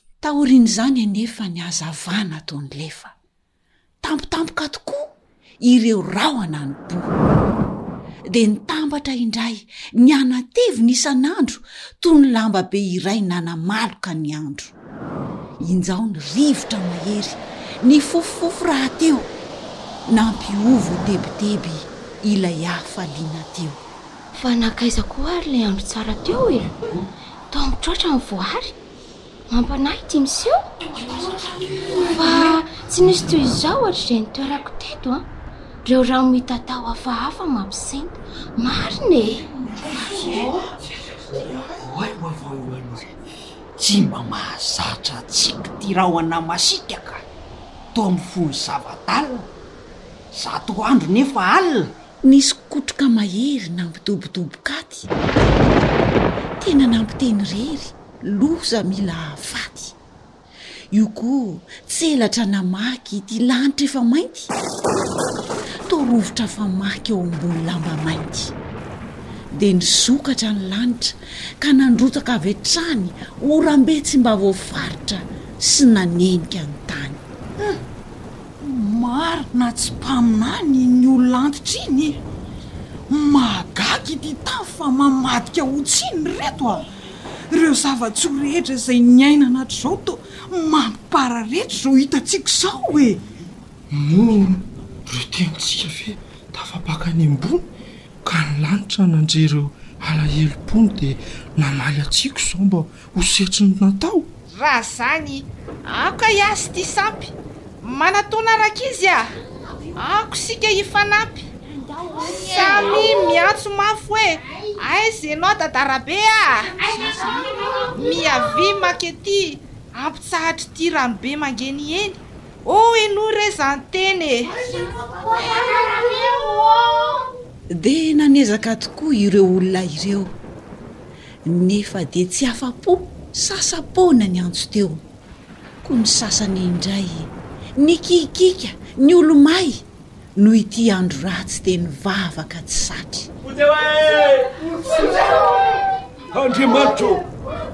Taorian'izany anefa ny hazavana ataon'i Lefa. Tampotampoka tokoa ireo rahona nipoha. Dia nitambatra indray, nihanatevina isan'andro toy ny lambabe iray nanamaloka ny andro. Injao ny rivotra mahery nifofofofo rahateo, nampihovo tebiteby ilay hafaliana teo. Fa nankaiza koa ary ilay andro tsara teo e? Tao amin'ny tratra ny voary. Mampanahy ity miseho fa tsy nisy toy izao hatrizay nitoerako teto an. Ireo rano mitatao hafahafa mampisento. Marina e! Oay, oay, oay, oay, oay. Tsy mba mahazatra tsiky ity rahona masiaka ka! Toa mifono zava-dalina. Zato andro nefa alina. Nisy kotroka mahery nampidobodoboka aty. Tena nampiteny irery. Loza mila hahafaty. Io koa tsy elatra namaky ity lanitra efa mainty. Toa rovitra famaky eo ambony lamba mainty. Dia nisokatra ny lanitra ka nandrotsaka avy hatrany oram-be tsy mba voafaritra sy nanenika ny tany. Humm! Marina tsy mpaminany iny olon-antitra iny. Mahagaga ity tany fa mamadika ho tsiny ireto a! Ireo zava-tsoa rehetra izay niainana hatrizao toa mampipararetra izao hitantsika izao e! Moa ireo tenintsika ve tafapaka any ambony ka ny lanitra nandre ireo alahelom-pony dia namaly antsika izao mba ho setrin'ny natao? Raha zany aoka hiasy ty sampy manatona rakizy ah aoka isika hifanampy samy miantso mafy hoe aiza enao dadarabe ah miavia maky ety ampitsahatry ty ranobe mangeniheny oh enoy re zany teny e. Dia nanezaka tokoa ireo olona ireo. Nefa dia tsy afa-po, sasa-poana ny antso teo. Koa ny sasany indray, nikiikika, niolomay, noho ity andro ratsy dia nivavaka tsy satry. Andriamanitra ô!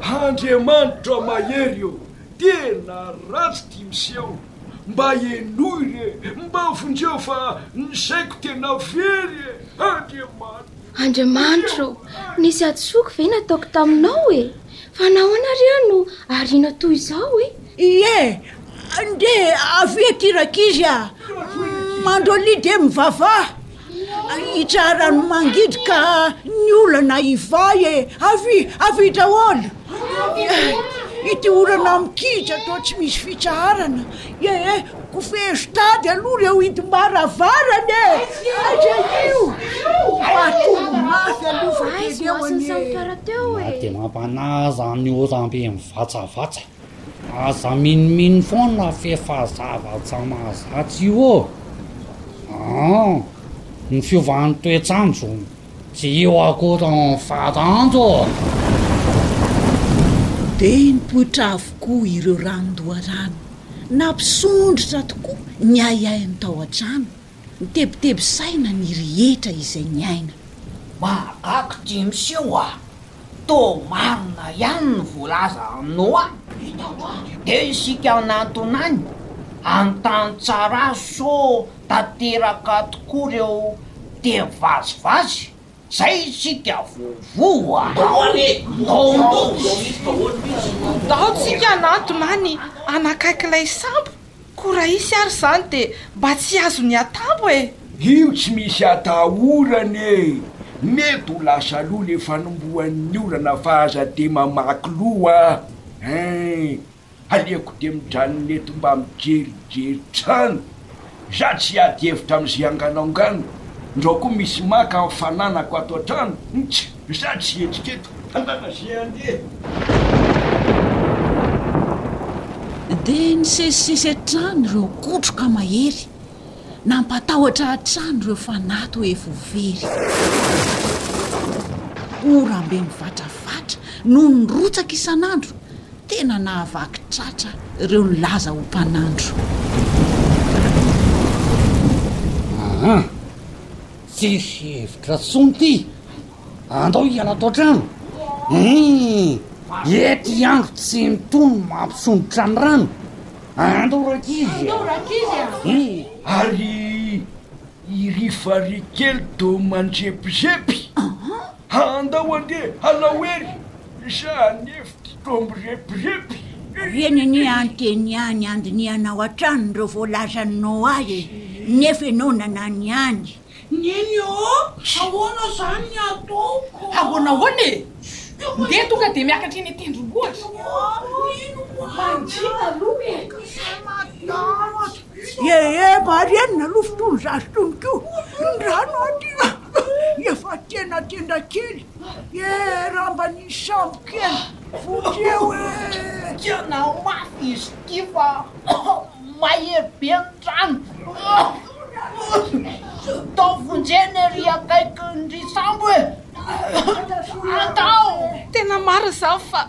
Andriamanitra mahery ô! Tena ratsy ity miseho. Mba henoy re, mba vonjeo fa ny saiko tena very e! Andriamanitra. Andriamanitro ô, nisy hadisoako ve nataoko taminao e? Fa nahoana ary aho no ariana toy izao e? Ie, ndeha avia aty rankizy a! Mandrolia dia mivavaha! Itsaharan'ny mangidy ka ny olana hivay e! Avia, avia daholo! Iay, ity olana mikija atao tsy misy fitsaharana, iay eh, kofehezo tady aloha reo hidim-baravarana eh, aiza io? Matombo mafy aloha fa kely eo anie eh. Na dia mampanahy aza ny oram-be mivatsavatsa, aza minomino foana f'efa zava-tsa mahazatra io ô! An! ny fiovan'ny toetr'andro Tsy io akory ny faranto ô! Dia nipoitra avokoa ireo ranon-doharano. Nampisondrotra tokoa ny ahiahiny tao an-trano. Nitebiteby saina ny rehetra izay niaina. Mahagaga ity miseho a! Toa marina ihany ny voalaza an'i Noa. Dia isika anantonany, hanontany tsara azy sao tanteraka tokoa reo teny vazivazy zay isika voavoa. Ndao anie ndao ndao. Ndao tsika hanatona any anakaiky lay sambo ko ra hisy ary zany de mba tsy azony atambo e. Io tsy misy atahorany e! Mety ho lasa aloha le fanombohan'ny orana fa aza de mamaky loha a! Hein! Aleko dia mijanona eto mba mijerijery trano za tsy hiady hevitra am ze anganaongana ndrao ko misy maka am fananako ato antrano ntsy za tsy hihetsika eto hanana ze handeha. Dia nisesisesy hatrany ireo kotroka mahery, nampatahotra hatrany ireo fanahy toa efo very. Oram-be mivatrafatra no nirotsaka isan'andro. Tena nahavaky tratra ireo nilaza ho mpanandro. Aa! Tsisy hevitra tsony ty! Andao hiala ato an-trano! Ii! Eto i Andro tsy mitony mampisondrotra ny rano! Andao rankizy a! Ii! Ary i Rifarikely toa mandrepizepy! Aa! Ha andao ande halao ery isaha ny efitra to mirepirepy e! Ry Neny an teny ihany andinihanao hatrany ireo voalazan'i Noah e! Nefa ianao nanany any. Neny ô! Ahoana izany ny ataoko? Ahoana ahoana e! Ndeha tonga dia miakatra eny an-tendrombohitra. Mangina aloha e! Izay matahotra. Ee marihina aloha fitony zah fitony ko ny rano aty efa tena tenda kely e raha mba nisy sambo kely vok'y eo ee. Tena mafy izy ity fa mahery be ny rano tao vonjeny ery akaikin'ny sambo e, andao. Tena marina izany fa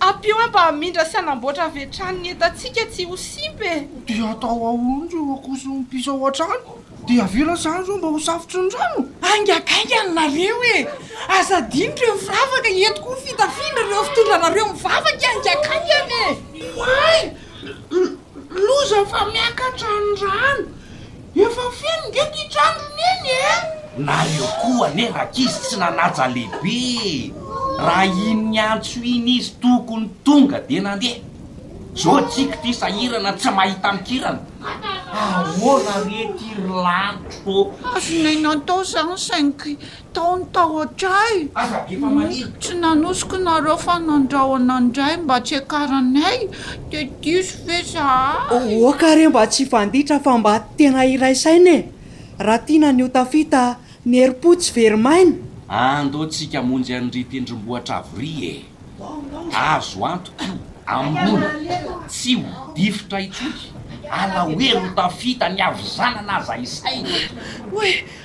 Ampio ahy mba hamindra sy hanamboatra avy hatrany ny entantsika tsy ho simpa e! Dia atao ahoana ireo ankoso mpisy ao an-trano? Dia avy eo raha izany izao mba ho safotry ny rano? Haingakaingana nareo e! Aza adino ireo firavaka eto koa fitafiana ireo fitondranareo mivavaka haingakaingana e! Oay! Loza fa miakatra ny rano. Efa feno nge ty trandro neny e! Nareo koa anie rankizy tsy nanaja lehibe e! Raha iny niantso iny izy tokony tonga dia nandeha. Zao tsiky ty sahirana tsy mahita mikirana. Ahoana re ty ry lanitra ô! Azonay natao zany saingy Tao ny tahotr'ahy no tsy nanosiko nareo fa nandrahona indray mba tsy hiakaranay dia diso ve zahay? Oka re mba tsy hifanditra fa mba tena hiray saina e! Raha tiana ny ho tafita ny herim-po tsy very maina. Andao tsika hamonjy an'ry tendrombohitra avo ry e! Azo antoka io ambony tsy ho difotra intsony ala hoe ro tafita ny havizanana aza isaina.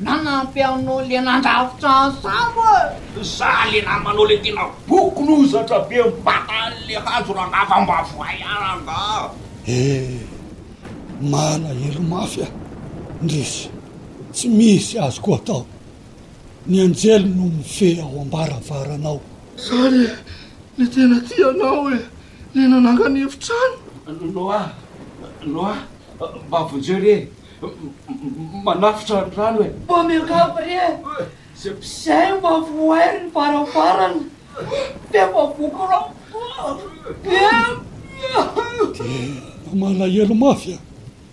Nanampy anao le nandrafitra an'i sambo e! Za le namanao le tena boko nozatra be mibata anle hajo rangah fa mba voay ah rangah. Eh! Malahelo mafy ah! Ndrisy! Tsy misy azoko atao! Ny anjely no mifehy ao ambaravaranao! Za le le tena tia anao e! Le nanangana efitrano! Noah! Noah! Mba vonjeo re! Manafotra ny rano e! Mba miangavy re e! Zay mampihomehy ny varavarana dia mba vokorao foana! Tena malahelo mafy a!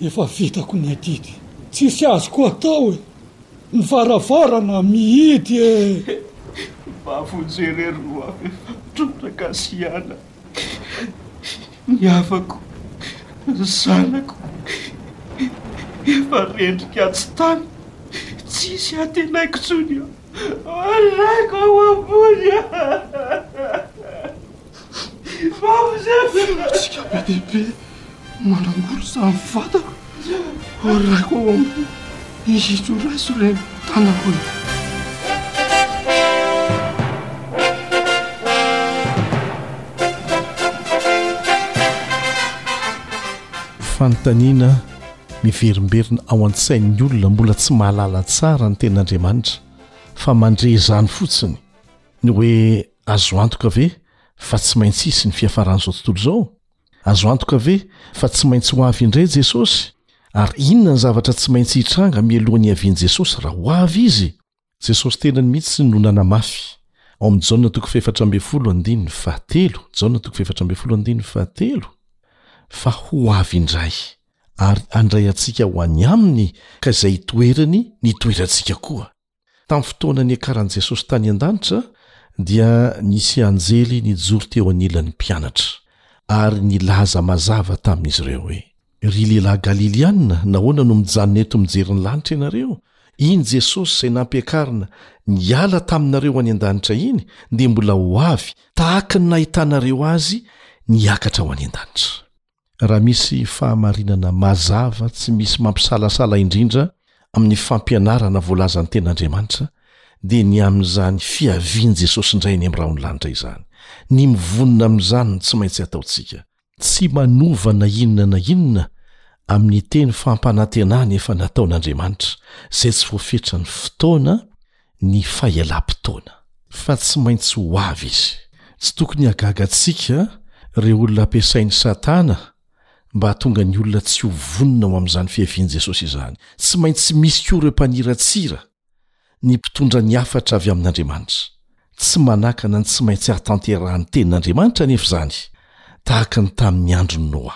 Efa vitako ny adidy. Tsisy azoko atao e! Ny varavarana mihidy e! Mba vonjeo irery roa avy efa trotraka sy hiala. Ny havako, ny zanako efa rendrika atsy tany, tsisy antenaiko tsony eo. Olako ao ambony a! Fa ho zatra! Tsika be dia be. Manangory za ny vatako ho raiko ao amin'ny hizitro raiso re ny tanako e. Fanontaniana miverimberina ao an-tsain'ny olona mbola tsy mahalala tsara ny tenin'Andriamanitra fa mandre izany fotsiny ny hoe azo antoka ve fa tsy maintsy hisy ny fiafaran'izao tontolo izao? Azo antoka ve fa tsy maintsy ho avy indray Jesosy, ary inona ny zavatra tsy maintsy hitranga mialohan'ny hiavian'i Jesosy raha ho avy Izy? Jesosy tenany mihitsy no nanamafy, ao amin'ny Jaona toko fahefatra ambin'ny folo andininy fahatelo, Jaona toko fahefatra ambin'ny folo andininy fahatelo, fa ho avy indray, ary handray antsika ho any Aminy ka izay itoerany no hitoerantsika koa. Tamin'ny fotoana niakaran'i Jesosy tany an-danitra, dia nisy anjely nijoro teo anilan'ny mpianatra, ary nilaza mazava tamin'izy ireo hoe, Ry lehilahy Galiliana, nahoana no mijanona eto mijery ny lanitra ianareo? Iny Jesosy izay nampiakarina niala taminareo any an-danitra iny, dia mbola ho avy, tahaka ny nahitanareo azy niakatra ho any an-danitra. raha misy fahamarinana mazava tsy misy mampisalasala indrindra amin'ny fampianarana voalazan'ny Tenin'Andriamanitra, dia ny amin'izany fiavian'i Jesosy indray eny amin'ny rahon'ny lanitra izany. Ny mivonona amin'izany no tsy maintsy ataontsika. Tsy manova na inona na inona amin'ny teny fampanantenana efa nataon'Andriamanitra, izay tsy voafetran'ny fotoana, ny fahelam-potoana. Fa tsy maintsy ho avy izy. Tsy tokony hahagaga antsika ireo olona ampiasain'i Satana mba hahatonga ny olona tsy ho vonona ho amin'izany fiavian'i Jesosy izany. Tsy maintsy misy koa ireo mpaniratsira ny mpitondra ny hafatra avy amin'Andriamanitra. Tsy manakana ny tsy maintsy hahatanterahan'ny Tenin'Andriamanitra anefa izany, tahaka ny tamin'ny andron'i Noa.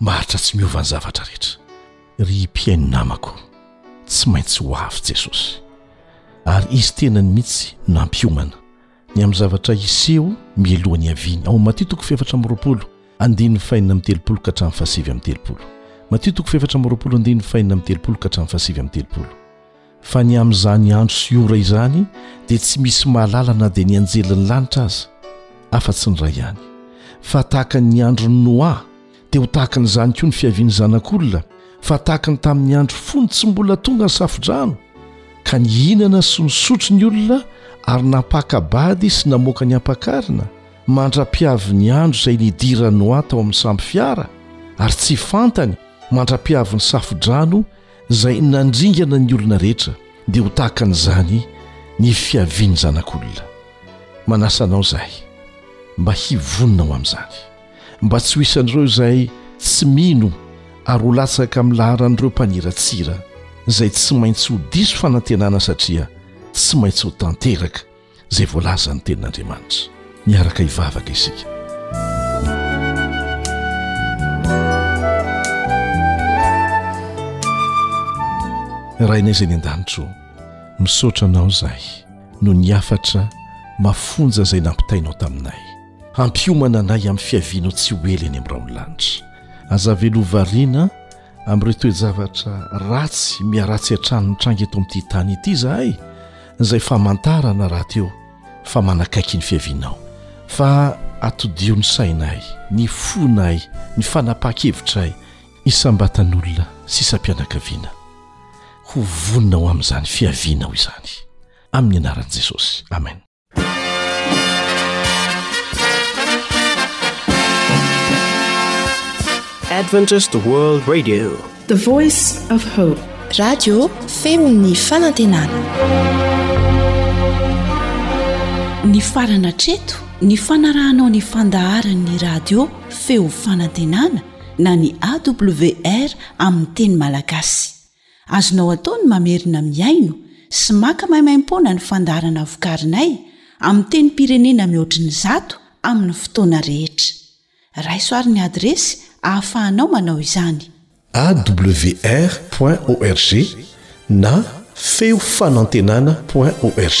Maharitra tsy miova ny zavatra rehetra. Ry mpihaino namako, tsy maintsy ho avy Jesosy. Ary Izy tenany mihitsy no hampiomana. Ny amin'ny zavatra hiseho mialoha ny haviany. Ao amin'ny Matio toko fahefatra amby roapolo, andininy fahenina amby telopolo ka hatramin'ny fahasivy amby telopolo. Matio toko fahefatra amby roapolo, andininy fahenina amby telopolo ka hatramin'ny fahasivy amby telopolo. fa ny amin'izany andro sy ora izany dia tsy misy mahalala na dia ny anjelin'ny lanitra aza afa-tsy ny Ray ihany, fa tahaka ny andron'i Noa dia ho tahaka an'izany koa ny fiavian'ny Zanak'olona, fa tahaka ny tamin'ny andro fony tsy mbola tonga ny Safodrano, ka nihinana sy nisotro ny olona ary nampaka-bady sy namoaka ny ampakarina, mandra-piavin'ny andro izay nidiran'i Noa tao amin'ny sambo fiara, ary tsy fantany, mandra-piavin'ny Safodrano, izay nandringana ny olona rehetra, dia ho tahaka an'izany ny fiavian'ny Zanak'olona. Manasa anao izahay mba hivonona ho amin'izany, mba tsy ho isan'ireo izay tsy mino ary ho latsaka amin'ny laharan'ireo mpaniratsira, izay tsy maintsy ho diso fanantenana satria tsy maintsy ho tanteraka izay voalazan'ny tenin'Andriamanitra. Miaraka hivavaka isika. Rainay izay ny an-danitro, misaotra anao izahay no ny hafatra mafonja izay nampitainao taminay. Hampiomana anay amin'ny fiavianao tsy ho ela eny amin'ny raon'ny lanitra. Aza velao variana Amin'ireo toe-javatra ratsy miharatsy hatrany mitranga eto amin'ity tany ity izahay, izay famantarana rahateo fa manakaiky ny fiavianao, fa atodio ny sainay, ny fonay, ny fanapahan-kevitray, isam-batan'olona sy isam-pianakaviana, ho vonona ho amin'izany fiavianao izany. Amin'ny anaran'i Jesosy. Amen. Adventist World Radio, the voice of hope. Radio Feuni Fanantenana. Ny farana treto ny fanarahanao ny fandaharan'ny radio Feo Fanantenana na ny AWR amin'ny teny Malagasy. Azonao atao ny mamerina mihaino sy maka maimaim-poana ny fandaharana vokarinay amin'ny tenim-pirenena mihoatry ny zato amin'ny fotoana rehetra. Raiso àry ny adiresy ahafahanao manao izany. awr.org na feofanantenana.org.